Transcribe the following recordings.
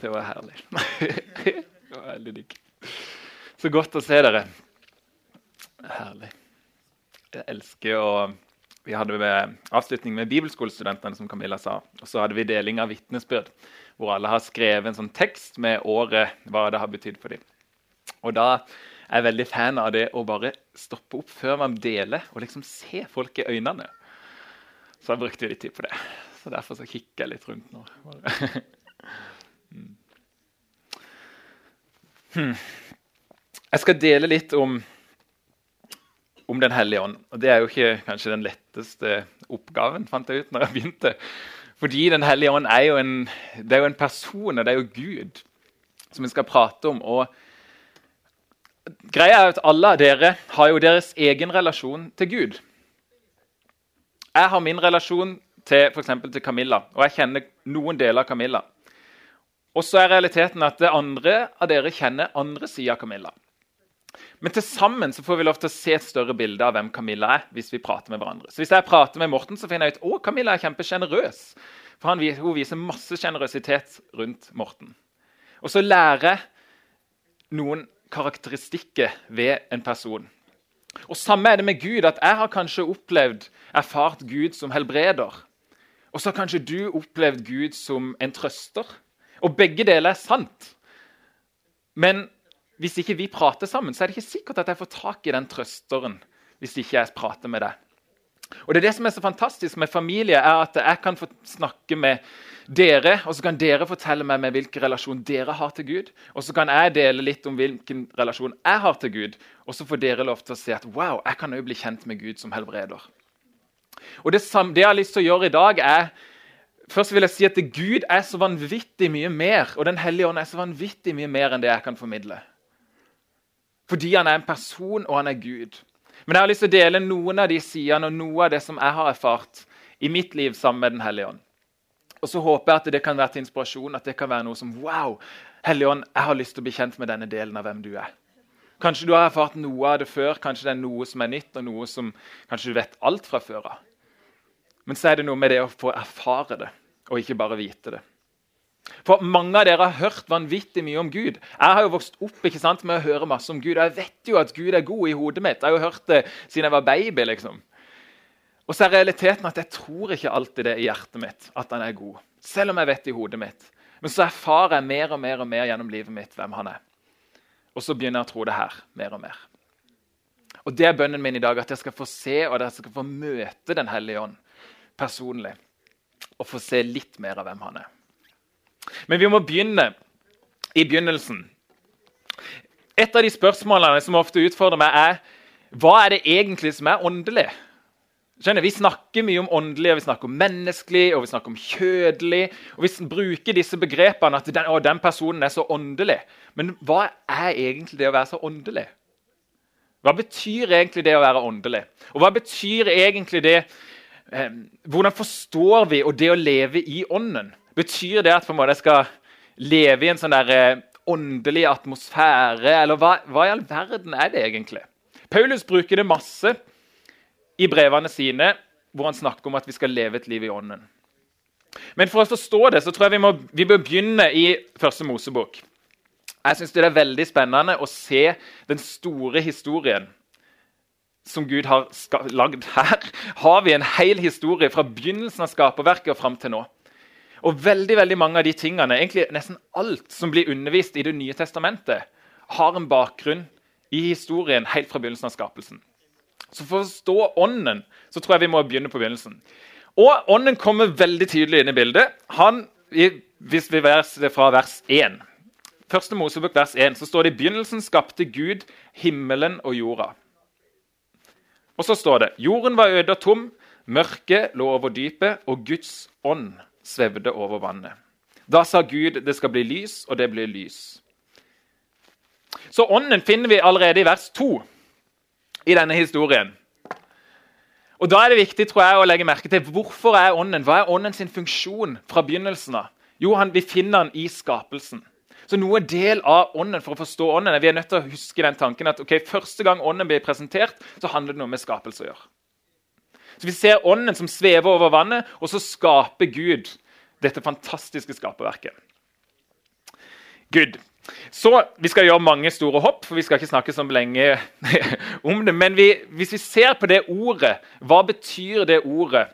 Det var herlig. det var veldig digg. Så godt å se dere. Herlig. Jeg elsker å Vi hadde med avslutning med bibelskolestudentene, som Camilla sa. Og så hadde vi deling av vitnesbyrd, hvor alle har skrevet en sånn tekst med året, hva det har betydd for dem. Og da er jeg veldig fan av det å bare stoppe opp før man deler, og liksom se folk i øynene. Så da brukte litt tid på det. Så derfor så kikker jeg litt rundt nå. Hmm. Jeg skal dele litt om, om Den hellige ånd. Og Det er jo ikke kanskje den letteste oppgaven, fant jeg ut når jeg begynte. Fordi Den hellige ånd er jo en, det er jo en person, og det er jo Gud, som vi skal prate om. og Greia er at Alle av dere har jo deres egen relasjon til Gud. Jeg har min relasjon til, for til Camilla, og jeg kjenner noen deler av Camilla. Og så er realiteten at det andre av dere kjenner andre sida av Camilla. Men til sammen så får vi lov til å se et større bilde av hvem Camilla er. hvis vi prater med hverandre. Så Hvis jeg prater med Morten, så finner jeg ut å, Camilla er kjempesjenerøs. For han, hun viser masse sjenerøsitet rundt Morten. Og så lærer jeg noen karakteristikker ved en person. Og Samme er det med Gud. at Jeg har kanskje opplevd, erfart Gud som helbreder. Og så har kanskje du opplevd Gud som en trøster. Og begge deler er sant. Men hvis ikke vi prater sammen, så er det ikke sikkert at jeg får tak i den trøsteren. hvis ikke jeg prater med deg. Og det er det som er så fantastisk med familie, er at jeg kan få snakke med dere, og så kan dere fortelle meg med hvilken relasjon dere har til Gud. Og så kan jeg dele litt om hvilken relasjon jeg har til Gud. Og så får dere lov til å se at wow, jeg kan jo bli kjent med Gud som helbreder. Og det, det, jeg har lyst til å gjøre i dag, er Først vil jeg si at Gud er så vanvittig mye mer, og Den hellige ånd er så vanvittig mye mer enn det jeg kan formidle. Fordi han er en person, og han er Gud. Men jeg har lyst til å dele noen av de sidene og noe av det som jeg har erfart i mitt liv sammen med Den hellige ånd. Og så håper jeg at det kan være til inspirasjon, at det kan være noe som Wow! Hellige ånd, jeg har lyst til å bli kjent med denne delen av hvem du er. Kanskje du har erfart noe av det før, kanskje det er noe som er nytt, og noe som kanskje du vet alt fra før av. Men så er det noe med det å få erfare det, og ikke bare vite det. For Mange av dere har hørt vanvittig mye om Gud. Jeg har jo vokst opp ikke sant, med å høre masse om Gud. og Jeg vet jo at Gud er god i hodet mitt. Jeg har jo hørt det siden jeg var baby. liksom. Og så er realiteten at jeg tror ikke alltid det i hjertet mitt at han er god. Selv om jeg vet i hodet mitt. Men så erfarer jeg mer og mer og mer gjennom livet mitt hvem han er. Og så begynner jeg å tro det her mer og mer. Og Det er bønnen min i dag, at jeg skal få se og at jeg skal få møte Den hellige ånd personlig. Og få se litt mer av hvem han er. Men vi må begynne i begynnelsen. Et av de spørsmålene som ofte utfordrer meg, er hva er det egentlig som er åndelig? Skjønner, Vi snakker mye om åndelig, og vi snakker om menneskelig og vi snakker om kjødelig. og Vi bruker disse begrepene at den, å, den personen er så åndelig. Men hva er egentlig det å være så åndelig? Hva betyr egentlig det å være åndelig? Og hva betyr egentlig det Hvordan forstår vi og det å leve i ånden? Betyr det at jeg skal leve i en sånn der, eh, åndelig atmosfære? Eller hva, hva, i all verden er det egentlig? Paulus bruker det masse i brevene sine, hvor han snakker om at vi skal leve et liv i ånden. Men for å forstå det så tror jeg vi må, vi bør begynne i Første Mosebok. Jeg synes Det er veldig spennende å se den store historien som Gud har lagd. Her har vi en hel historie fra begynnelsen av skaperverket og fram til nå. Og veldig, veldig mange av de tingene, egentlig nesten alt som blir undervist i Det nye testamentet, har en bakgrunn i historien helt fra begynnelsen av skapelsen. Så For å forstå ånden så tror jeg vi må begynne på begynnelsen. Og Ånden kommer veldig tydelig inn i bildet. Han, hvis vi leser fra vers 1. Første Mosebok vers 1, så står det i begynnelsen skapte Gud himmelen og jorda. Og så står det jorden var øde og tom, mørket lå over dypet, og Guds ånd svevde over vannet. Da sa Gud det skal bli lys, og det blir lys. Så ånden finner vi allerede i vers 2 i denne historien. Og Da er det viktig tror jeg, å legge merke til hvorfor er ånden Hva er ånden sin funksjon fra begynnelsen av? Jo, han, vi finner den i skapelsen. Så noe del av ånden for å forstå ånden vi er nødt til å huske den tanken at okay, første gang ånden blir presentert, så handler det noe med skapelse å gjøre. Så Vi ser ånden som svever over vannet, og så skaper Gud dette fantastiske skaperverket. Good. Så Vi skal gjøre mange store hopp, for vi skal ikke snakke så lenge om det. Men vi, hvis vi ser på det ordet, hva betyr det ordet?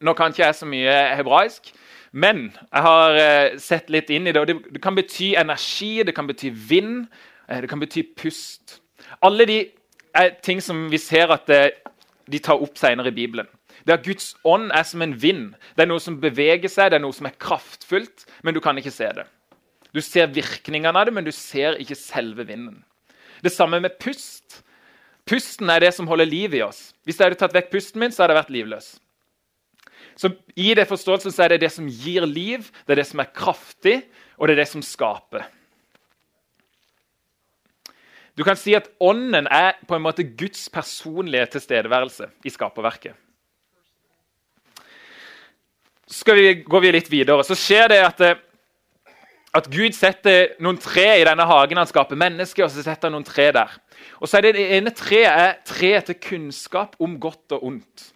Nå kan ikke jeg så mye hebraisk, men jeg har uh, sett litt inn i det. og det, det, kan bety energi, det kan bety vind, uh, det kan bety pust. Alle de er ting som vi ser at de tar opp senere i Bibelen. Det at Guds ånd er som en vind. Det er noe som beveger seg, det er noe som er kraftfullt, men du kan ikke se det. Du ser virkningene av det, men du ser ikke selve vinden. Det samme med pust. Pusten er det som holder liv i oss. Hvis jeg hadde tatt vekk pusten min, så hadde jeg vært livløs. Så I det forståelsen så er det det som gir liv, det er det som er kraftig, og det er det som skaper. Du kan si at Ånden er på en måte Guds personlige tilstedeværelse i skaperverket. Så vi, går vi litt videre. Så skjer det at eh, at Gud setter noen tre i denne hagen han skaper mennesker, og så setter han noen tre der. Og så er Det det ene treet er treet til kunnskap om godt og ondt.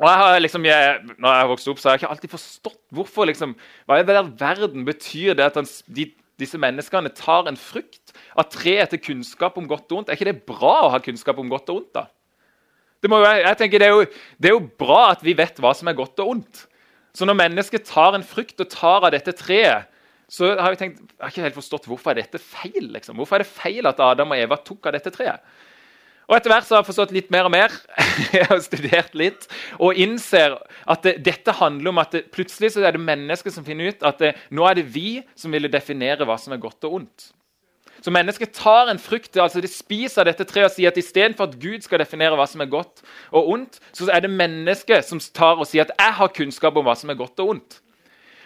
Og jeg har liksom, jeg, når jeg har vokst opp, så har jeg ikke alltid forstått hvorfor. liksom, Hva i verden betyr det at han, de, disse menneskene tar en frukt av treet til kunnskap om godt og ondt? Er ikke det bra å ha kunnskap om godt og ondt? da? Det, jo, jeg tenker, det er, jo, det er jo bra at vi vet hva som er godt og ondt. Så når mennesket tar en frukt og tar av dette treet, så har jeg tenkt, jeg har ikke helt forstått hvorfor er dette feil. Liksom. Hvorfor er det feil at Adam og Eva tok av dette treet? Og Etter hvert så har jeg forstått litt mer og mer jeg har studert litt, og innser at det, dette handler om at det, plutselig så er det mennesker som finner ut at det, nå er det vi som ville definere hva som er godt og ondt. Så mennesket tar en frukt, altså de spiser dette treet og sier at istedenfor at Gud skal definere hva som er godt og ondt, så er det mennesket som tar og sier at jeg har kunnskap om hva som er godt og ondt.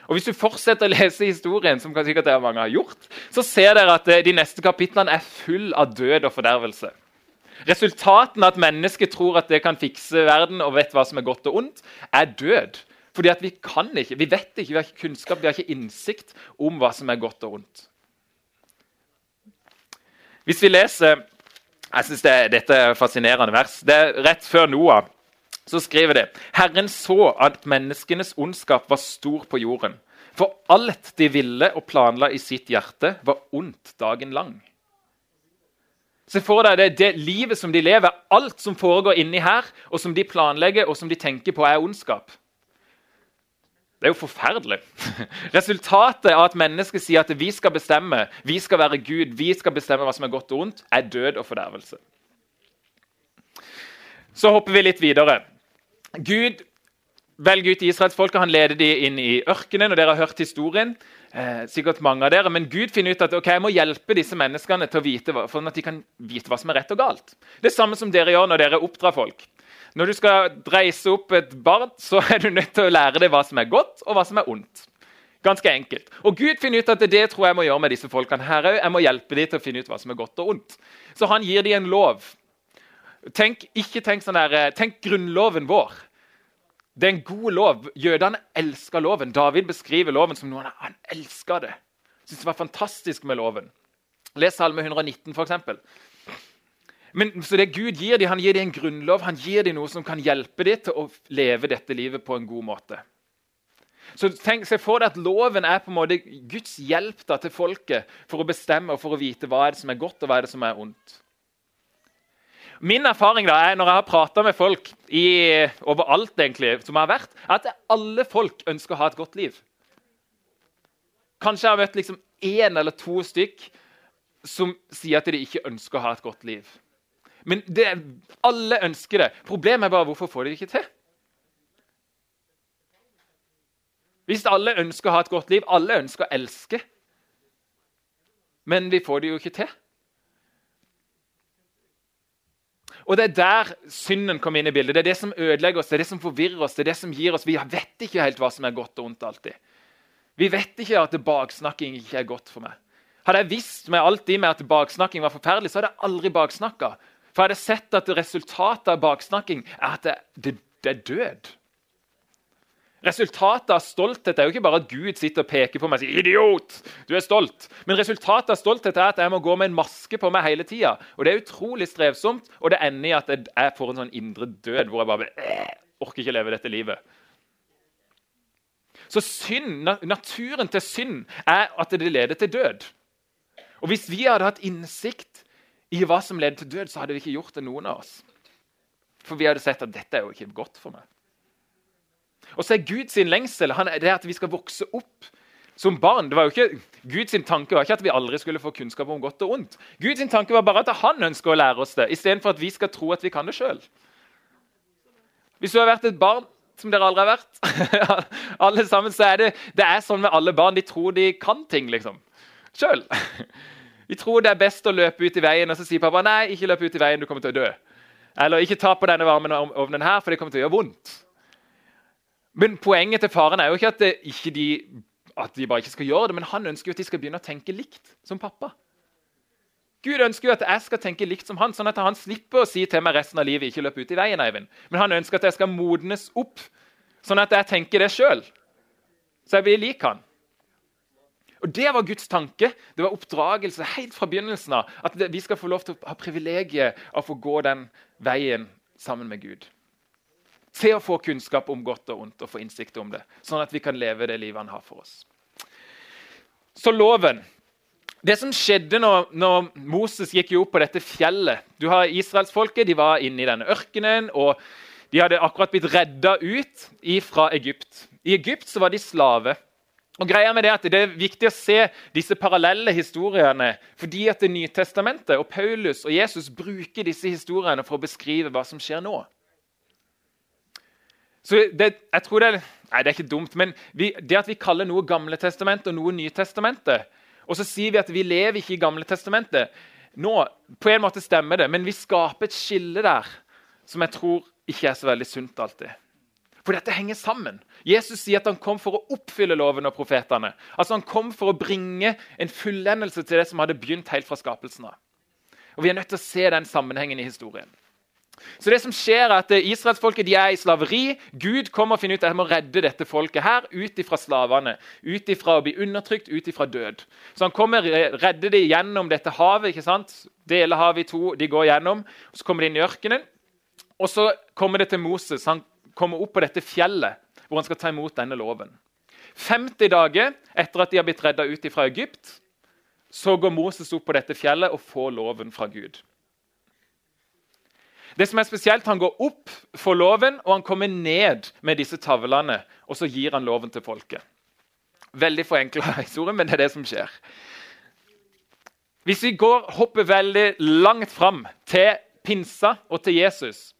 Og Hvis du fortsetter å lese historien, som sikkert det mange har gjort, så ser dere at de neste kapitlene er full av død og fordervelse. Resultatene at mennesket tror at det kan fikse verden og vet hva som er godt og ondt, er død. Fordi at vi kan ikke, vi vet ikke, vi har ikke kunnskap, vi har ikke innsikt om hva som er godt og ondt. Hvis vi leser jeg synes det, Dette er fascinerende vers. Det er rett før Noah så skriver det Herren så at menneskenes ondskap var stor på jorden. For alt de ville og planla i sitt hjerte, var ondt dagen lang. Se for deg det, det livet som de lever, alt som foregår inni her, og som de planlegger og som de tenker på, er ondskap. Det er jo forferdelig. Resultatet av at mennesket sier at vi skal bestemme, vi skal være Gud, vi skal bestemme hva som er godt og ondt, er død og fordervelse. Så hopper vi litt videre. Gud velger ut israelsfolket, han leder dem inn i ørkenen. og dere har hørt historien, eh, sikkert mange av dere, Men Gud finner ut at ok, jeg må hjelpe disse menneskene til å vite, for at de kan vite hva som er rett og galt. Det er samme som dere gjør når dere oppdrar folk. Når du skal dreise opp et barn, så er du nødt til å lære det hva som er godt og hva som er ondt. Ganske enkelt. Og Gud finner ut at det, det tror jeg må gjøre med disse folkene her òg. Jeg må hjelpe dem til å finne ut hva som er godt og ondt. Så han gir dem en lov. Tenk, ikke tenk sånn der, eh, tenk grunnloven vår. Det er en god lov. Jødene elsker loven. David beskriver loven som noe han elsker. det. Syns det var fantastisk med loven. Les Salme 119, f.eks. Men så det Gud gir dem, han gir dem en grunnlov, han gir dem noe som kan hjelpe dem til å leve dette livet på en god måte. Så tenk, Se for deg at loven er på en måte Guds hjelp da, til folket for å bestemme og for å vite hva er det som er godt og hva er det som er ondt. Min erfaring da er når jeg har prata med folk i, overalt egentlig, som har vært, er at alle folk ønsker å ha et godt liv. Kanskje jeg har møtt liksom én eller to stykk som sier at de ikke ønsker å ha et godt liv. Men det, alle ønsker det. Problemet er bare hvorfor får de det ikke til? Hvis alle ønsker å ha et godt liv, alle ønsker å elske, men vi får det jo ikke til. Og Det er der synden kommer inn i bildet. Det er det som ødelegger oss, det er det som forvirrer oss. det er det som gir oss, Vi vet ikke helt hva som er godt og ondt alltid. Vi vet ikke at baksnakking ikke er godt for meg. Hadde jeg visst med alt i med at baksnakking var forferdelig, så hadde jeg aldri baksnakka. For jeg hadde sett at resultatet av baksnakking er at det, det, det er død. Resultatet av stolthet er jo ikke bare at Gud sitter og peker på meg og sier 'idiot, du er stolt'. Men resultatet av stolthet er at jeg må gå med en maske på meg hele tida. Og det er utrolig strevsomt, og det ender i at jeg får en sånn indre død hvor jeg bare orker ikke leve dette livet. Så synd, naturen til synd er at det leder til død. Og Hvis vi hadde hatt innsikt i hva som leder til død, så hadde vi ikke gjort det, noen av oss. For vi hadde sett at dette er jo ikke godt for meg. Og så er Guds lengsel det er at vi skal vokse opp som barn. Det var jo ikke, Guds tanke var ikke at vi aldri skulle få kunnskap om godt og ondt. Guds tanke var bare at han ønsker å lære oss det, istedenfor at vi skal tro at vi kan det sjøl. Hvis du har vært et barn som dere aldri har vært, alle sammen, så er det, det er sånn med alle barn. De tror de kan ting, liksom. Sjøl. Vi tror det er best å løpe ut i veien, og så sier pappa nei, ikke løp ut i veien, du kommer til å dø. Eller ikke ta på denne varme ovnen her, for det kommer til å gjøre vondt. Men poenget til faren er jo ikke at, ikke de, at de bare ikke skal gjøre det, men han ønsker jo at de skal begynne å tenke likt som pappa. Gud ønsker jo at jeg skal tenke likt som han, sånn at han slipper å si til meg resten av livet ikke løp ut i veien, Eivind. Men han ønsker at jeg skal modnes opp, sånn at jeg tenker det sjøl. Så jeg blir lik han. Og Det var Guds tanke. Det var oppdragelse helt fra begynnelsen av. At vi skal få lov til å ha privilegiet av å gå den veien sammen med Gud. Til å få kunnskap om godt og ondt og få innsikt om det. Sånn at vi kan leve det livet han har for oss. Så loven. Det som skjedde når, når Moses gikk jo opp på dette fjellet Du har Israelsfolket. De var inne i denne ørkenen. og De hadde akkurat blitt redda ut fra Egypt. I Egypt så var de slave. Og greia med Det at det er viktig å se disse parallelle historiene fordi at Det Nytestamentet og Paulus og Jesus bruker disse historiene for å beskrive hva som skjer nå. Så det, jeg tror det er, Nei, det er ikke dumt, men vi, det at vi kaller noe Gamle testamentet og noe Nytestamentet, og så sier vi at vi lever ikke i Gamle testamentet Nå, På en måte stemmer det, men vi skaper et skille der som jeg tror ikke er så veldig sunt alltid. For dette henger sammen. Jesus sier at han kom for å oppfylle loven og profetene. Altså Han kom for å bringe en fullendelse til det som hadde begynt helt fra skapelsen av. Og Vi er nødt til å se den sammenhengen i historien. Så det som skjer er at Israelsfolket er i slaveri. Gud kommer og finner ut at jeg må redde dette folket her ut ifra slavene. Ut ifra å bli undertrykt, ut ifra død. Så han kommer redder dem gjennom dette havet. ikke sant? Deler havet i to, de går gjennom. Så kommer de inn i ørkenen. Og så kommer det til Moses. Han kommer opp på dette fjellet hvor han skal ta imot denne loven. 50 dager etter at de har blitt redda ut fra Egypt, så går Moses opp på dette fjellet og får loven fra Gud. Det som er spesielt, Han går opp for loven, og han kommer ned med disse tavlene. Og så gir han loven til folket. Veldig forenkla historie, men det er det som skjer. Hvis vi går, hopper veldig langt fram til pinsa og til Jesus,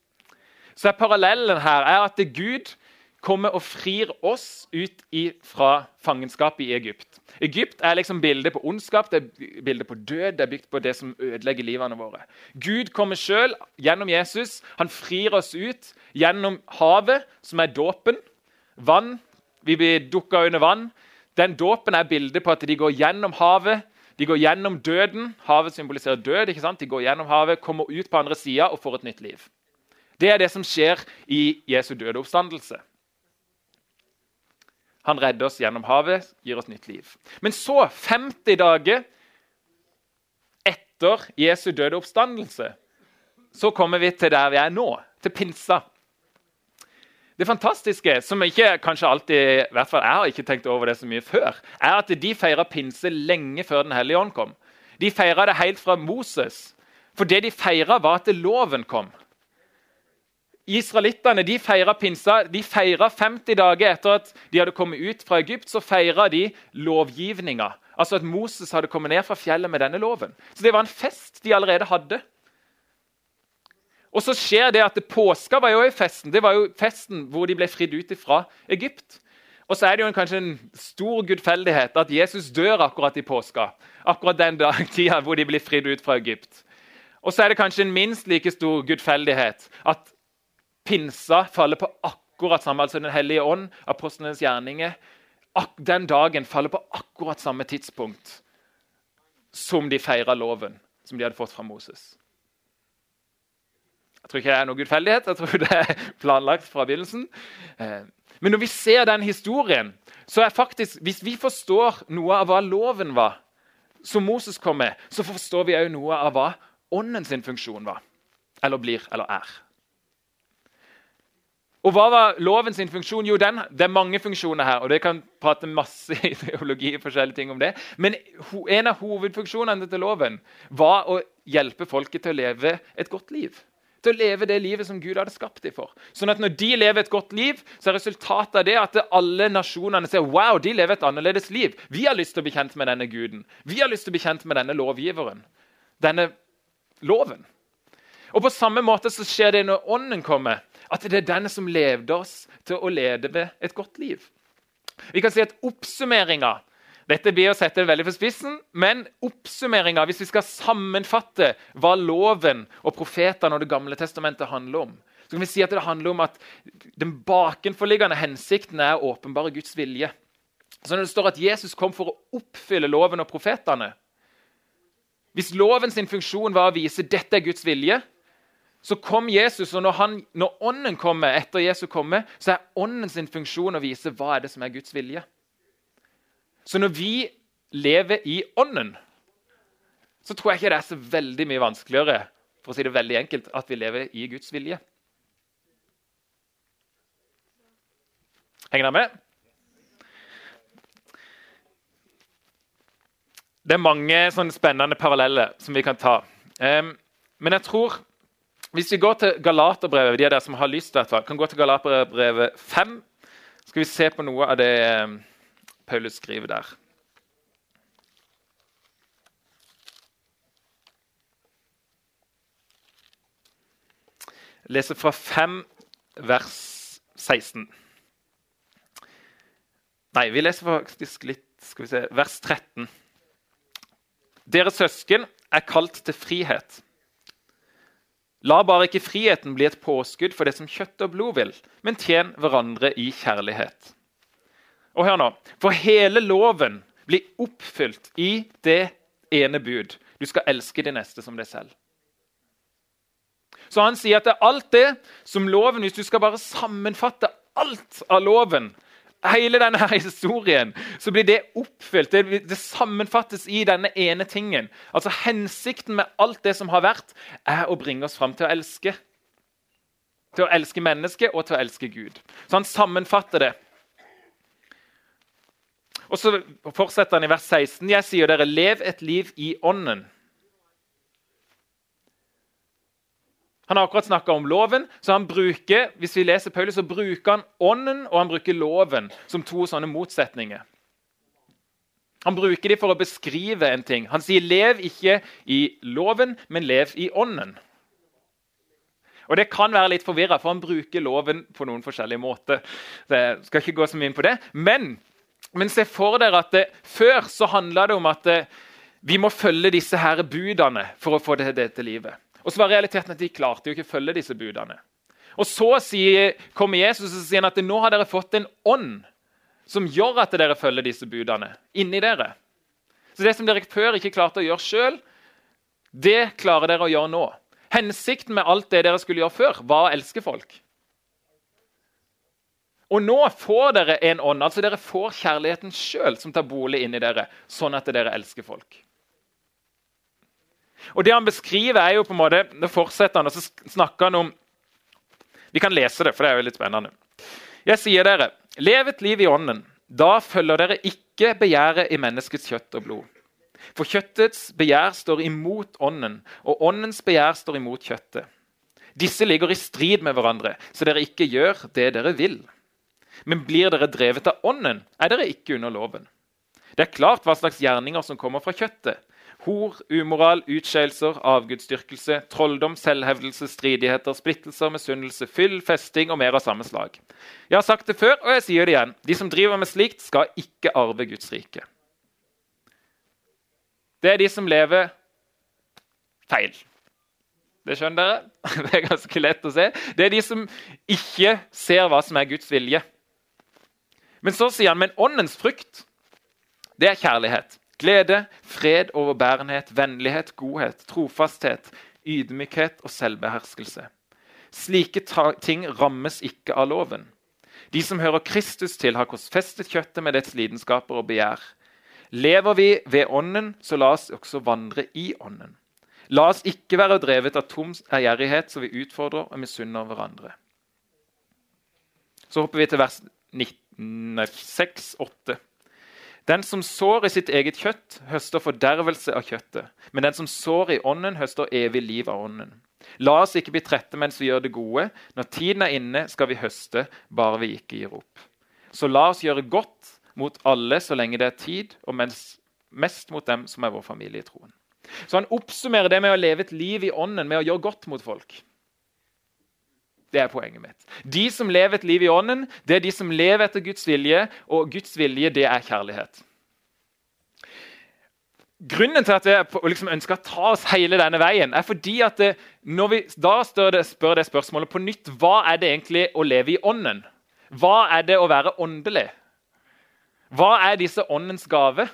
så er parallellen her er at Gud kommer og frir oss ut fra fangenskapet i Egypt. Egypt er liksom bildet på ondskap, det er bildet på død, det er bygd på det som ødelegger livene våre. Gud kommer sjøl gjennom Jesus. Han frir oss ut gjennom havet, som er dåpen. Vann. Vi blir dukka under vann. Den dåpen er bildet på at de går gjennom havet. De går gjennom døden. Havet symboliserer død. ikke sant? De går gjennom havet, kommer ut på andre sida og får et nytt liv. Det er det som skjer i Jesu døde oppstandelse. Han redder oss gjennom havet, gir oss nytt liv. Men så, 50 dager etter Jesu døde oppstandelse, så kommer vi til der vi er nå, til pinsa. Det fantastiske, som ikke kanskje alltid, i hvert fall jeg har ikke tenkt over det så mye før, er at de feira pinse lenge før Den hellige ånd kom. De feira det helt fra Moses. For det de feira, var at loven kom. Israelittene de feira pinsa. De feira 50 dager etter at de hadde kommet ut fra Egypt. Så feira de lovgivninga. Altså at Moses hadde kommet ned fra fjellet med denne loven. Så det var en fest de allerede hadde. Og så skjer det at Påska var jo i festen. Det var jo festen hvor de ble fridd ut fra Egypt. Og så er det jo kanskje en stor gudfeldighet at Jesus dør akkurat i påska. Akkurat den tida hvor de blir fridd ut fra Egypt. Og så er det kanskje en minst like stor gudfeldighet at pinsa faller på akkurat samme, altså Den hellige ånd, apostlenes gjerninger. den dagen faller på akkurat samme tidspunkt som de feira loven som de hadde fått fra Moses. Jeg tror ikke det er noe gudfeldighet, jeg tror det er planlagt fra begynnelsen. Eh, men når vi ser den historien, så er faktisk, hvis vi forstår noe av hva loven var, som Moses kom med, så forstår vi òg noe av hva ånden sin funksjon var. Eller blir, eller er. Og hva var loven sin funksjon? Jo, den, Det er mange funksjoner her. og det kan prate masse ideologi og forskjellige ting om det. Men en av hovedfunksjonene til loven var å hjelpe folket til å leve et godt liv. Til å leve det livet som Gud hadde skapt dem for. Sånn at Når de lever et godt liv, så er resultatet av det at alle nasjonene ser wow, de lever et annerledes liv. Vi har lyst til å bli kjent med denne guden. Vi har lyst til å bli kjent med denne lovgiveren. Denne loven. Og På samme måte så skjer det når Ånden kommer at det er den som levde oss til å leve et godt liv. Vi kan si at oppsummeringa dette blir å sette det veldig for spissen, men oppsummeringa, hvis vi skal sammenfatte hva loven og profetene og Det gamle testamentet handler om, så kan vi si at det handler om at den bakenforliggende hensikten er åpenbare Guds vilje. Så når det står at Jesus kom for å oppfylle loven og profetene Hvis loven sin funksjon var å vise dette er Guds vilje, så kom Jesus, og når, han, når Ånden kommer etter Jesus kommer, så er Ånden sin funksjon å vise hva er det som er Guds vilje. Så når vi lever i Ånden, så tror jeg ikke det er så veldig mye vanskeligere for å si det veldig enkelt, at vi lever i Guds vilje. Henger dere med? Det er mange spennende paralleller som vi kan ta. Um, men jeg tror hvis vi går til Galaterbrevet, de av dere som har lyst, til fall, kan gå til Galaterbrevet 5, skal vi se på noe av det eh, Paulus skriver der. Leser fra 5, vers 16. Nei, vi leser faktisk litt skal vi se, vers 13. Dere søsken er kalt til frihet. La bare ikke friheten bli et påskudd for det som kjøtt og blod vil, men tjen hverandre i kjærlighet. Og hør nå, For hele loven blir oppfylt i det ene bud. Du skal elske de neste som deg selv. Så han sier at det er alt det som loven Hvis du skal bare sammenfatte alt av loven, hele denne historien, så blir det oppfylt. Det, det, sammenfattes i denne ene tingen. Altså Hensikten med alt det som har vært, er å bringe oss fram til å elske. Til å elske mennesket og til å elske Gud. Så han sammenfatter det. Og så fortsetter han i vers 16. Jeg sier dere, lev et liv i ånden. Han har akkurat snakka om loven, så han bruker hvis vi leser Paulus, så bruker han ånden og han bruker loven som to sånne motsetninger. Han bruker dem for å beskrive en ting. Han sier 'lev ikke i loven, men lev i ånden'. Og Det kan være litt forvirra, for han bruker loven på noen forskjellige måter. Så jeg skal ikke gå så mye inn på det. Men, men se for dere at det, før så handla det om at det, vi må følge disse her budene for å få det, dette livet. Og så var realiteten at De klarte jo ikke å følge disse budene. Og Så sier, kommer Jesus og sier at nå har dere fått en ånd som gjør at dere følger disse budene inni dere. Så Det som dere før ikke klarte å gjøre sjøl, det klarer dere å gjøre nå. Hensikten med alt det dere skulle gjøre før, var å elske folk. Og nå får dere en ånd, altså dere får kjærligheten sjøl som tar bolig inni dere, sånn at dere elsker folk. Og det han beskriver, er jo på en måte, Nå fortsetter han, og så snakker han om Vi kan lese det, for det er jo litt spennende. Jeg sier dere, lev et liv i ånden. Da følger dere ikke begjæret i menneskets kjøtt og blod. For kjøttets begjær står imot ånden, og åndens begjær står imot kjøttet. Disse ligger i strid med hverandre, så dere ikke gjør det dere vil. Men blir dere drevet av ånden, er dere ikke under loven. Det er klart hva slags gjerninger som kommer fra kjøttet Hor, umoral, utskeielser, avgudsdyrkelse, trolldom, selvhevdelse, stridigheter, splittelser, misunnelse, fyll, festing og mer av samme slag. Jeg har sagt det før, og jeg sier det igjen. De som driver med slikt, skal ikke arve Guds rike. Det er de som lever feil. Det skjønner dere? Det er ganske lett å se. Det er de som ikke ser hva som er Guds vilje. Men så sier han men åndens frukt, det er kjærlighet. Glede, fred, overbærenhet, vennlighet, godhet, trofasthet, ydmykhet og selvbeherskelse. Slike ting rammes ikke av loven. De som hører Kristus til, har korsfestet kjøttet med dets lidenskaper og begjær. Lever vi ved Ånden, så la oss også vandre i Ånden. La oss ikke være drevet av tom ærgjerrighet, så vi utfordrer og misunner hverandre. Så hopper vi til vers 6-8. Den som sår i sitt eget kjøtt, høster fordervelse av kjøttet. Men den som sår i ånden, høster evig liv av ånden. La oss ikke bli trette mens vi gjør det gode. Når tiden er inne, skal vi høste, bare vi ikke gir opp. Så la oss gjøre godt mot alle så lenge det er tid, og mens, mest mot dem som er vår familie i troen. Så han oppsummerer det med å leve et liv i ånden, med å gjøre godt mot folk. Det er poenget mitt. De som lever et liv i ånden, det er de som lever etter Guds vilje, og Guds vilje det er kjærlighet. Grunnen til at jeg liksom ønsker å ta oss hele denne veien, er fordi at det, når vi da spør det, spør det spørsmålet på nytt hva er det egentlig å leve i ånden? Hva er det å være åndelig? Hva er disse åndens gave?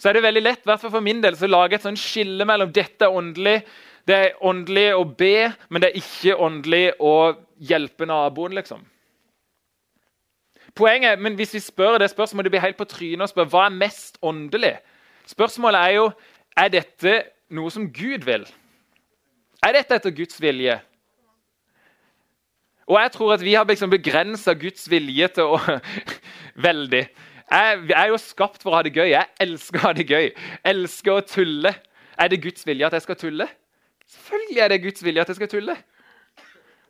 Så er det veldig lett hvert for min del, å lage et skille mellom dette er åndelig, det er åndelig å be, men det er ikke åndelig å hjelpe naboen. liksom. Poenget, men Hvis vi spør det spørsmålet, det blir helt på trynet å spørre hva er mest åndelig, Spørsmålet er jo er dette noe som Gud vil. Er dette etter Guds vilje? Og jeg tror at vi har liksom begrensa Guds vilje til å Veldig. Jeg, jeg er jo skapt for å ha det gøy. Jeg elsker å ha det gøy. Elsker å tulle. Er det Guds vilje at jeg skal tulle? Selvfølgelig er det Guds vilje at jeg skal tulle.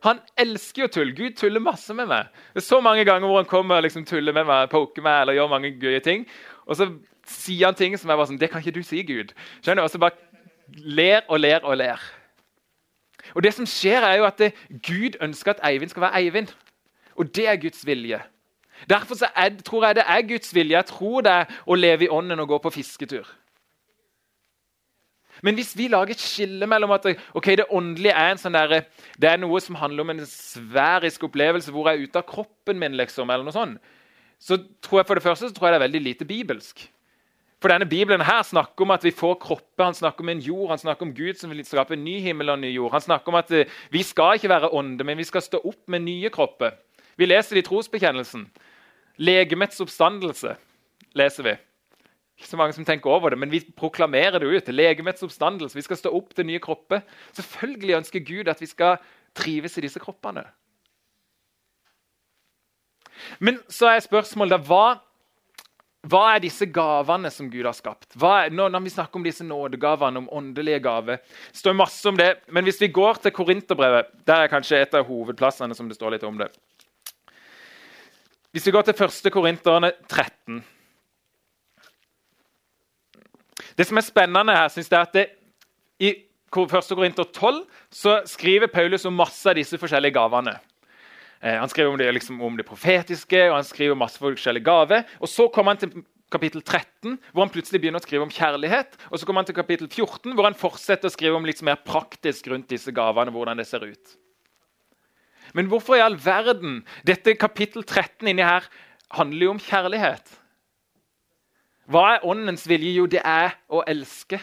Han elsker jo tull. Gud tuller masse med meg. Det er så mange ganger hvor han kommer og liksom tuller med meg, poker meg eller gjør mange gøye ting. Og så sier han ting som er bare sånn Det kan ikke du si, Gud. Skjønner du? Og så bare ler og ler og ler. Og det som skjer er jo at det, Gud ønsker at Eivind skal være Eivind. Og det er Guds vilje. Derfor er, tror jeg det er Guds vilje. Jeg tror det er å leve i ånden og gå på fisketur. Men hvis vi lager et skille mellom at okay, det åndelige er sånn der, det er noe som handler om en sverisk opplevelse hvor jeg er ute av kroppen min, liksom, eller noe sånt, så tror jeg for det første det er veldig lite bibelsk. For denne Bibelen her snakker om at vi får kropper, han snakker om en jord, han snakker om Gud som vil skape en ny himmel og en ny jord. Han snakker om at eh, vi skal ikke være ånde, men vi skal stå opp med nye kropper. Vi leser det i trosbekjennelsen. Legemets oppstandelse leser vi. Så mange som tenker over det, men vi proklamerer det ut. Legemets oppstandelse. Vi skal stå opp til nye kropper. Selvfølgelig ønsker Gud at vi skal trives i disse kroppene. Men så er spørsmålet hva, hva er disse gavene som Gud har skapt? Er, når, vi snakker om disse nådegavene, om åndelige gaver, står masse om det. Men hvis vi går til Korinterbrevet, der er kanskje et av hovedplassene som det står litt om det. Hvis vi går til 1. Korinterne 13 det som er spennende her, synes jeg er at det, i 1. Korinter 12 så skriver Paulus om masse av disse forskjellige gavene. Eh, han skriver om det, liksom, om det, profetiske og han skriver masse forskjellige gaver. Og Så kommer han til kapittel 13, hvor han plutselig begynner å skrive om kjærlighet. Og så kommer han til kapittel 14, hvor han fortsetter å skrive om litt mer praktisk rundt disse gavene. hvordan det ser ut. Men hvorfor i all verden? Dette kapittel 13 inni her handler jo om kjærlighet. Hva er åndens vilje? Jo, det er å elske.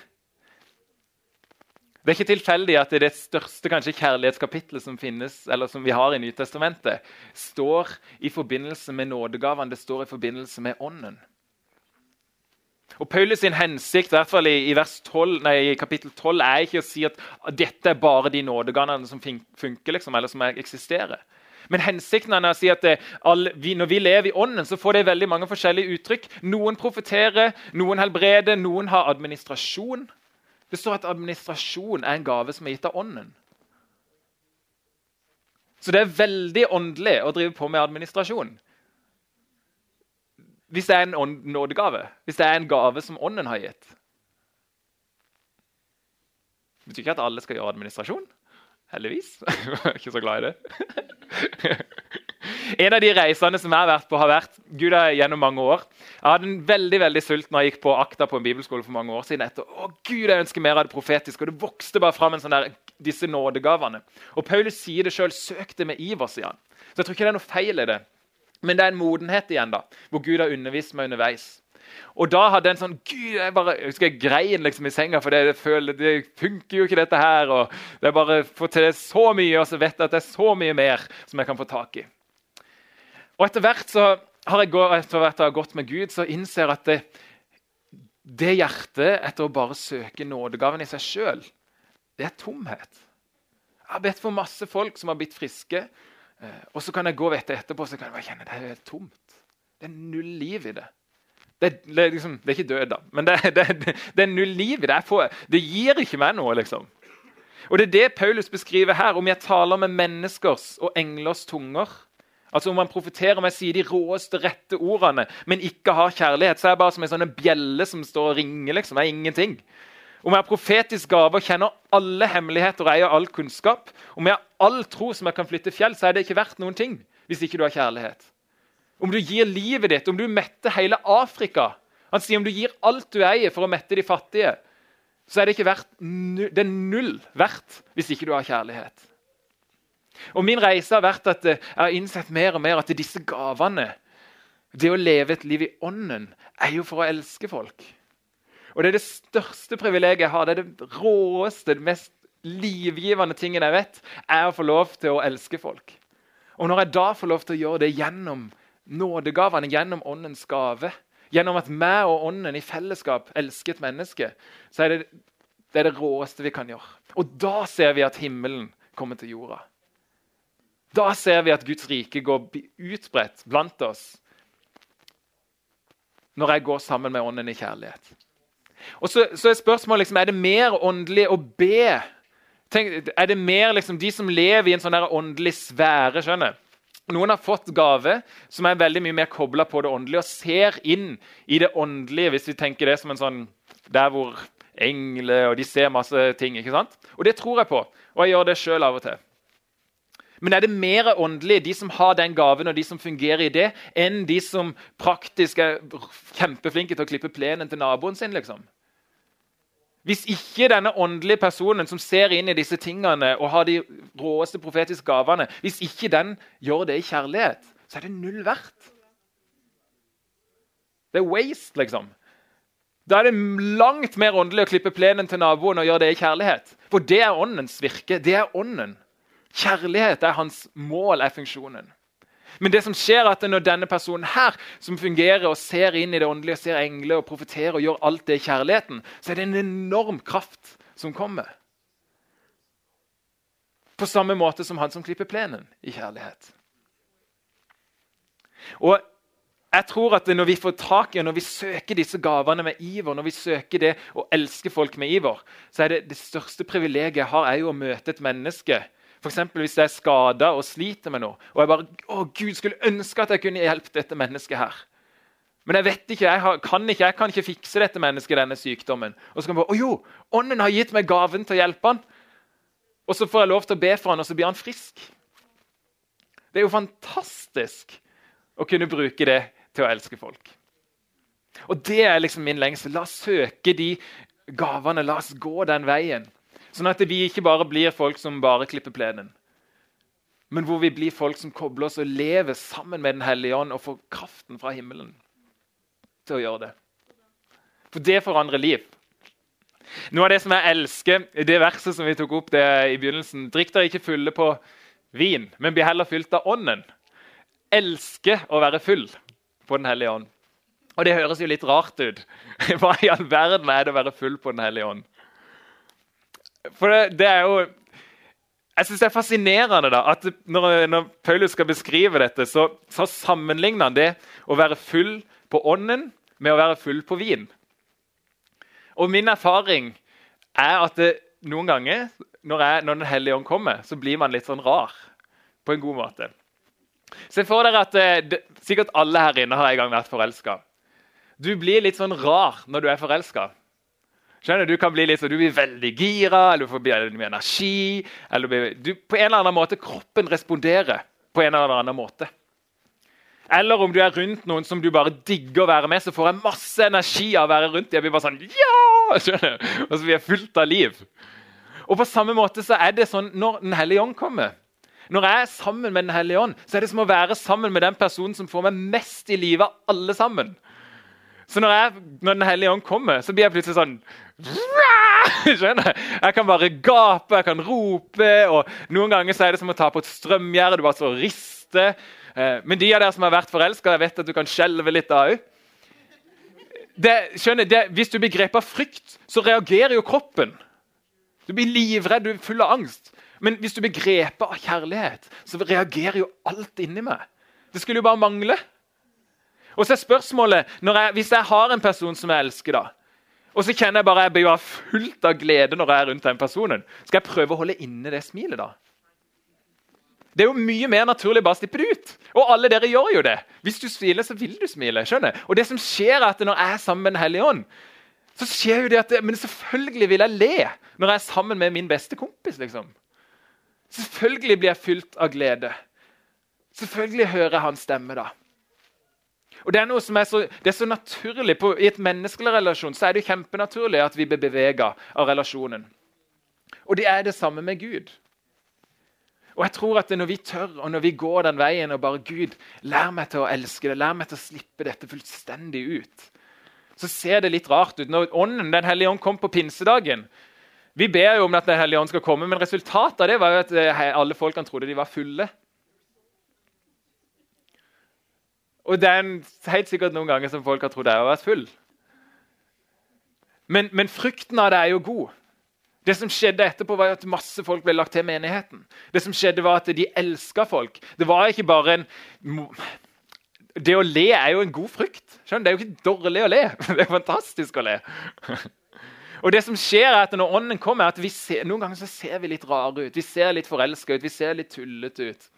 Det er ikke tilfeldig at det, det største kanskje kjærlighetskapitlet som finnes, eller som vi har i Nytestamentet, står i forbindelse med nådegavene. Det står i forbindelse med Ånden. Og Paulus sin hensikt i hvert fall i, i, 12, nei, i, kapittel 12 er ikke å si at dette er bare de nådegavene som funker, liksom, eller som eksisterer. Men hensikten er å si at eh, alle, vi, når vi lever i ånden, så får det veldig mange forskjellige uttrykk. Noen profeterer, noen helbreder, noen har administrasjon. Det står at administrasjon er en gave som er gitt av ånden. Så det er veldig åndelig å drive på med administrasjon. Hvis det er en nådegave, hvis det er en gave som ånden har gitt. Det betyr ikke at alle skal gjøre administrasjon. Heldigvis. Jeg var ikke så glad i det. en av de reisene som jeg har vært på, har vært Gud er gjennom mange år. Jeg hadde en veldig veldig sult når jeg gikk på akta på en bibelskole for mange år siden. etter, å Gud, jeg ønsker mer av det profetiske, og Det vokste bare fram en sånn der, disse nådegavene. Og Paulus sier det sjøl. Søk det med iver, sier han. Så jeg tror ikke det er noe feil i det. Men det er en modenhet igjen, da, hvor Gud har undervist meg underveis. Og da hadde jeg en sånn Gud, jeg bare, jeg husker jeg grein liksom i senga, for det, føler, det funker jo ikke, dette her. og det er bare får til så mye, og så vet jeg at det er så mye mer som jeg kan få tak i. Og etter hvert så har jeg, etter hvert jeg gått med Gud, så innser jeg at det, det hjertet etter å bare søke nådegaven i seg sjøl, det er tomhet. Jeg har bedt for masse folk som har blitt friske. Eh, og så kan jeg gå og vite etterpå så kan jeg bare kjenne det er tomt. Det er null liv i det. Det, det, liksom, det er, ikke død, da, men det, er null liv i det. Det gir ikke meg noe, liksom. Og Det er det Paulus beskriver her. Om jeg taler med menneskers og englers tunger Altså Om man profeterer om jeg sier de råeste, rette ordene, men ikke har kjærlighet, så er jeg bare som en sånn bjelle som står og ringer. liksom, det er ingenting. Om jeg har profetisk gave og kjenner alle hemmeligheter og eier all kunnskap, om jeg har all tro som jeg kan flytte fjell, så er det ikke verdt noen ting hvis ikke du har kjærlighet. Om du gir livet ditt, om du metter hele Afrika Han sier om du gir alt du eier for å mette de fattige, så er det ikke verdt, det null verdt hvis ikke du har kjærlighet. Og Min reise har vært at jeg har innsett mer og mer at disse gavene, det å leve et liv i ånden, er jo for å elske folk. Og Det er det største privilegiet jeg har. Det er det råeste, det mest livgivende tingen jeg vet, er å få lov til å elske folk. Og når jeg da får lov til å gjøre det gjennom nådegavene, gjennom åndens gave, gjennom at meg og ånden i fellesskap elsker et menneske, så er det det, er det råeste vi kan gjøre. Og da ser vi at himmelen kommer til jorda. Da ser vi at Guds rike går utbredt blant oss når jeg går sammen med ånden i kjærlighet. Og så, så er spørsmålet liksom, er det mer åndelig å be. Tenk, er det mer liksom, de som lever i en sånn åndelig sfære? skjønner Noen har fått gave som er veldig mye mer kobla på det åndelige og ser inn i det åndelige, hvis vi tenker det som en sånn der hvor engler og de ser masse ting. ikke sant? Og det tror jeg på, og jeg gjør det sjøl av og til. Men er det mer åndelig, de som har den gaven og de som fungerer i det, enn de som praktisk er kjempeflinke til å klippe plenen til naboen sin? liksom? Hvis ikke denne åndelige personen som ser inn i disse tingene og har de råeste profetiske gavene, hvis ikke den gjør det i kjærlighet, så er det null verdt. Det er waste, liksom. Da er det langt mer åndelig å klippe plenen til naboen og gjøre det i kjærlighet. For det er åndens virke. Det er ånden. Kjærlighet er hans mål, er funksjonen. Men det som skjer er at når denne personen her, som fungerer og ser inn i det åndelige, ser engler og profeterer og gjør alt det i kjærligheten, så er det en enorm kraft som kommer. På samme måte som han som klipper plenen i kjærlighet. Og jeg tror at Når vi får tak i når vi søker disse gavene med iver, når vi søker det å elske folk med iver, så er det det største privilegiet jeg har, er jo å møte et menneske F.eks. hvis jeg er skada og sliter med noe. Og jeg bare å Gud, skulle ønske at jeg kunne hjelpe dette mennesket her. Men jeg vet ikke, jeg, kan ikke, jeg kan ikke fikse dette mennesket, denne sykdommen. Og så kan jeg bare, å jo, Ånden har gitt meg gaven til å hjelpe han. Og så får jeg lov til å be for han, og så blir han frisk. Det er jo fantastisk å kunne bruke det til å elske folk. Og det er liksom min lengsel. La oss søke de gavene. La oss gå den veien. Sånn at vi ikke bare blir folk som bare klipper plenen, men hvor vi blir folk som kobler oss og lever sammen med Den hellige ånd og får kraften fra himmelen til å gjøre det. For det forandrer liv. Noe av det som jeg elsker, det verset som vi tok opp i begynnelsen Drikk dere ikke fulle på vin, men bli heller fylt av Ånden. Elsker å være full på Den hellige ånd. Og det høres jo litt rart ut. Hva i all verden er det å være full på Den hellige ånd? For det, det er jo jeg synes Det er fascinerende da, at når, når Paulus skal beskrive dette, så, så, sammenligner han det å være full på ånden med å være full på vin. Og Min erfaring er at det, noen ganger når, jeg, når Den hellige ånd kommer, så blir man litt sånn rar. På en god måte. Se for dere at eh, det, Sikkert alle her inne har en gang vært forelska. Du blir litt sånn rar når du er forelska. Skjønner Du kan bli litt sånn, du blir veldig gira, eller du får mye energi. eller du, På en eller annen måte kroppen responderer på en eller annen måte. Eller om du er rundt noen som du bare digger å være med, så får jeg masse energi av å være rundt Jeg blir bare sånn, ja! Skjønner du? Og så blir jeg fullt av liv. Og på samme måte så er det sånn når Den hellige ånd kommer. Når jeg er sammen med Den hellige ånd, så er det som å være sammen med den personen som får meg mest i livet av alle sammen. Så når, jeg, når Den hellige ånd kommer, så blir jeg plutselig sånn Skjønner? Jeg kan bare gape, jeg kan rope. og Noen ganger så er det som å ta på et strømgjerde. Du bare så rister. Eh, men de av dere som har vært forelska, vet at du kan skjelve litt da òg. Hvis du blir grepet av frykt, så reagerer jo kroppen. Du blir livredd, du er full av angst. Men hvis du blir grepet av kjærlighet, så reagerer jo alt inni meg. Det skulle jo bare mangle. Og så er spørsmålet, jeg, Hvis jeg har en person som jeg elsker, da, og så kjenner jeg bare jeg blir fullt av glede når jeg er rundt den personen, skal jeg prøve å holde inne det smilet da? Det er jo mye mer naturlig bare å slippe det ut. Og alle dere gjør jo det. Hvis du smiler, så vil du smile. skjønner Og det som skjer er at Når jeg er sammen med Den hellige ånd, så skjer jo det at Men selvfølgelig vil jeg le når jeg er sammen med min beste kompis. liksom. Selvfølgelig blir jeg fylt av glede. Selvfølgelig hører jeg hans stemme da. Og Det er noe som er så, er så naturlig. På, I et menneskelig relasjon så er det kjempenaturlig at vi blir bevega av relasjonen. Og det er det samme med Gud. Og jeg tror at Når vi tør og når vi går den veien og bare Gud, lær meg til å elske det, lær meg til å slippe dette fullstendig ut, så ser det litt rart ut. Når ånden, Den hellige ånd kom på pinsedagen Vi ber jo om at Den hellige ånd skal komme, men resultatet av det var jo at eh, alle folkene trodde de var fulle. Og det er helt sikkert noen ganger som folk har trodd jeg har vært full. Men, men frykten av det er jo god. Det som skjedde etterpå var at masse folk ble lagt til menigheten. Det som skjedde var at De elska folk. Det var ikke bare en Det å le er jo en god frykt. Skjønner? Det er jo ikke dårlig å le. Det er fantastisk å le. Og det som skjer er at Når ånden kommer, er at ser, noen ganger så ser vi litt rare ut. Vi ser litt forelska ut, vi ser litt tullete ut.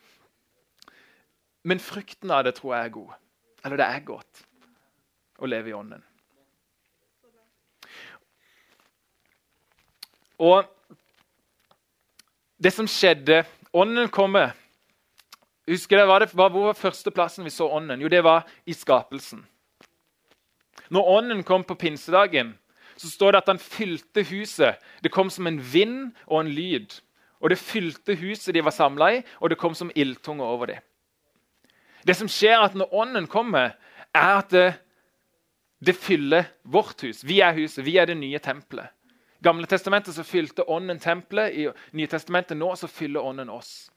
Men frykten av det tror jeg er god. Eller det er godt å leve i ånden. Og det som skjedde Ånden kommer. Husker det, var det, Hvor var førsteplassen vi så ånden? Jo, det var i skapelsen. Når ånden kom på pinsedagen, så står det at han fylte huset. Det kom som en vind og en lyd. Og det fylte huset de var samla i, og det kom som ildtunge over dem. Det som skjer at når ånden kommer, er at det, det fyller vårt hus. Vi er huset, vi er det nye tempelet. I Gamle testamentet så fylte ånden tempelet. I Nye testamentet nå så fyller ånden oss.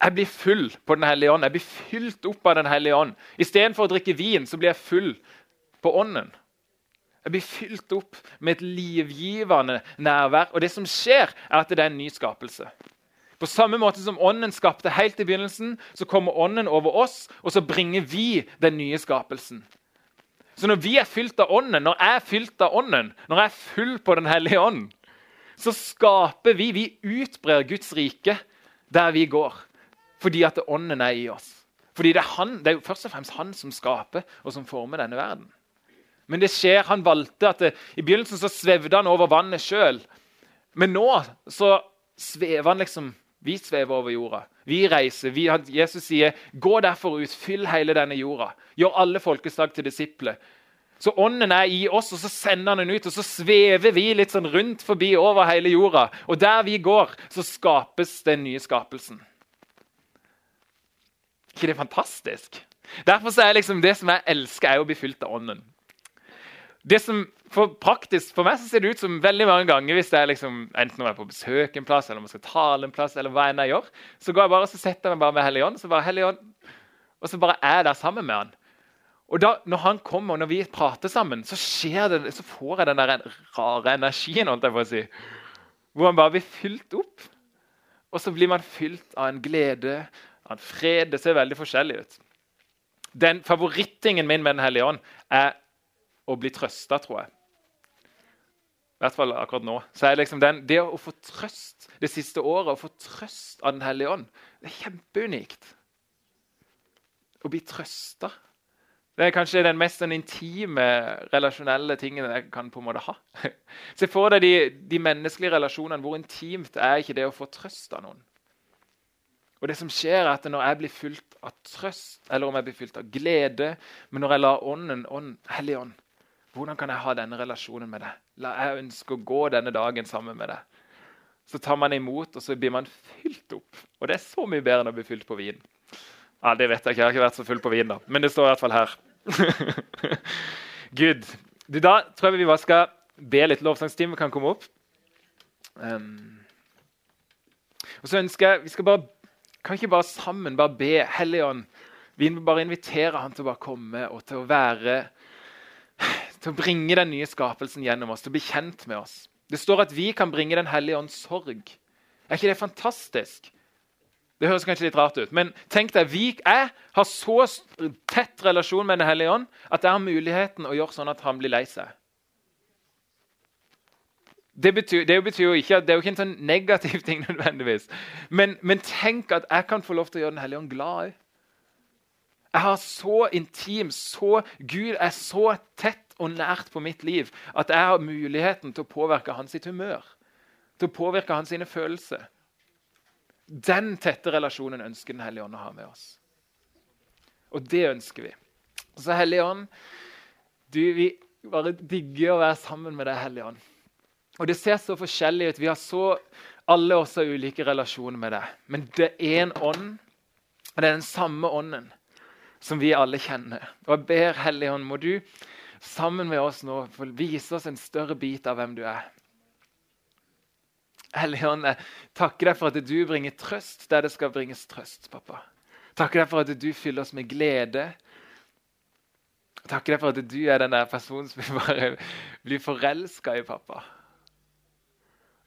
Jeg blir full på Den hellige ånd. Jeg blir fylt opp av Den hellige ånd. Istedenfor å drikke vin så blir jeg full på ånden. Jeg blir fylt opp med et livgivende nærvær. Og det som skjer, er at det er en ny skapelse. På samme måte som ånden skapte helt i begynnelsen, så kommer ånden over oss, og så bringer vi den nye skapelsen. Så når vi er fylt av ånden, når jeg er fylt av ånden, når jeg er full på Den hellige ånd, så skaper vi Vi utbrer Guds rike der vi går, fordi at ånden er i oss. Fordi det er, han, det er jo først og fremst han som skaper og som former denne verden. Men det skjer, han valgte at det, I begynnelsen så svevde han over vannet sjøl. Men nå så svever han liksom Vi svever over jorda. Vi reiser. Vi, Jesus sier, 'Gå derfor ut, fyll hele denne jorda.' Gjør alle folkeslag til disipler. Så ånden er i oss, og så sender han den ut. Og så svever vi litt sånn rundt forbi over hele jorda. Og der vi går, så skapes den nye skapelsen. ikke det er fantastisk? Derfor er liksom det som jeg elsker, er å bli fylt av ånden. Det som for praktisk for meg så ser det ut som veldig mange ganger hvis er liksom, enten om jeg er på besøk en plass, eller om jeg skal tale en plass, eller hva enn jeg gjør, så går jeg bare og setter jeg meg bare med Helligånd, så bare Helligånd, og så bare er jeg der sammen med han. Og da, Når han kommer, og når vi prater sammen, så, det, så får jeg den der rare energien. holdt jeg på å si, Hvor han bare blir fylt opp. Og så blir man fylt av en glede, av en fred. Det ser veldig forskjellig ut. Den Favorittingen min med Den hellige ånd er å bli trøsta, tror jeg. I hvert fall akkurat nå. Så er liksom den, Det å få trøst det siste året, å få trøst av Den hellige ånd, det er kjempeunikt. Å bli trøsta det er kanskje den mest den intime, relasjonelle tingen jeg kan på en måte ha. Se for deg de, de, menneskelige relasjonene. Hvor intimt er ikke det å få trøst av noen? Og det som skjer er at Når jeg blir fylt av trøst, eller om jeg blir fylt av glede Men når jeg lar Ånden, ånd, Hellig Ånd Hvordan kan jeg ha denne relasjonen med deg? La jeg ønsker å gå denne dagen sammen med deg. så tar man imot, og så blir man fylt opp. Og det er så mye bedre enn å bli fylt på vin. Ja, Det vet jeg ikke, jeg har ikke vært så full på vin, da. Men det står i hvert fall her. Gud. Da tror jeg vi bare skal be litt. Lovsangstime kan komme opp. Um, og så ønsker jeg Vi skal bare, kan ikke bare sammen bare be Helligånd Vi bare inviterer han til å bare komme og til å være Til å bringe den nye skapelsen gjennom oss, til å bli kjent med oss. Det står at vi kan bringe Den hellige ånds sorg. Er ikke det fantastisk? Det høres kanskje litt rart ut, men tenk deg, vi, jeg har så tett relasjon med Den hellige ånd at jeg har muligheten å gjøre sånn at han blir lei seg. Det betyr, det betyr, jo ikke, det er jo ikke en sånn negativ ting, nødvendigvis. Men, men tenk at jeg kan få lov til å gjøre Den hellige ånd glad. Jeg har så intim, så Gud er så tett og nært på mitt liv at jeg har muligheten til å påvirke hans humør. Til å påvirke hans følelser. Den tette relasjonen ønsker Den hellige ånd å ha med oss. Og det ønsker vi. Så Hellige ånd, du, vi bare digger å være sammen med deg, Hellige ånd. Og Det ser så forskjellig ut. Vi har så, alle også ulike relasjoner med deg. Men det er én ånd, og det er den samme ånden som vi alle kjenner. Og jeg ber Helligånd, må du sammen med oss nå vise oss en større bit av hvem du er. Helligånd, jeg takker deg for at du bringer trøst der det skal bringes trøst, pappa. Takker deg for at du fyller oss med glede. Takker deg for at du er den der personen som vi bare blir forelska i, pappa.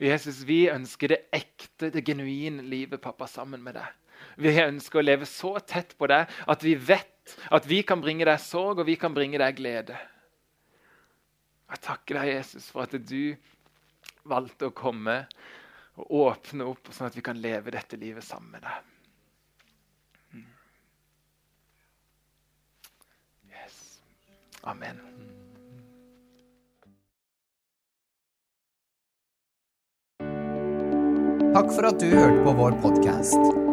Jesus, vi ønsker det ekte, det genuine livet, pappa, sammen med deg. Vi ønsker å leve så tett på deg at vi vet at vi kan bringe deg sorg og vi kan bringe deg glede. Jeg takker deg, Jesus, for at du valgte å komme og åpne opp, sånn at vi kan leve dette livet sammen med deg. Mm. Yes. Amen. Takk for at du hørte på vår podkast.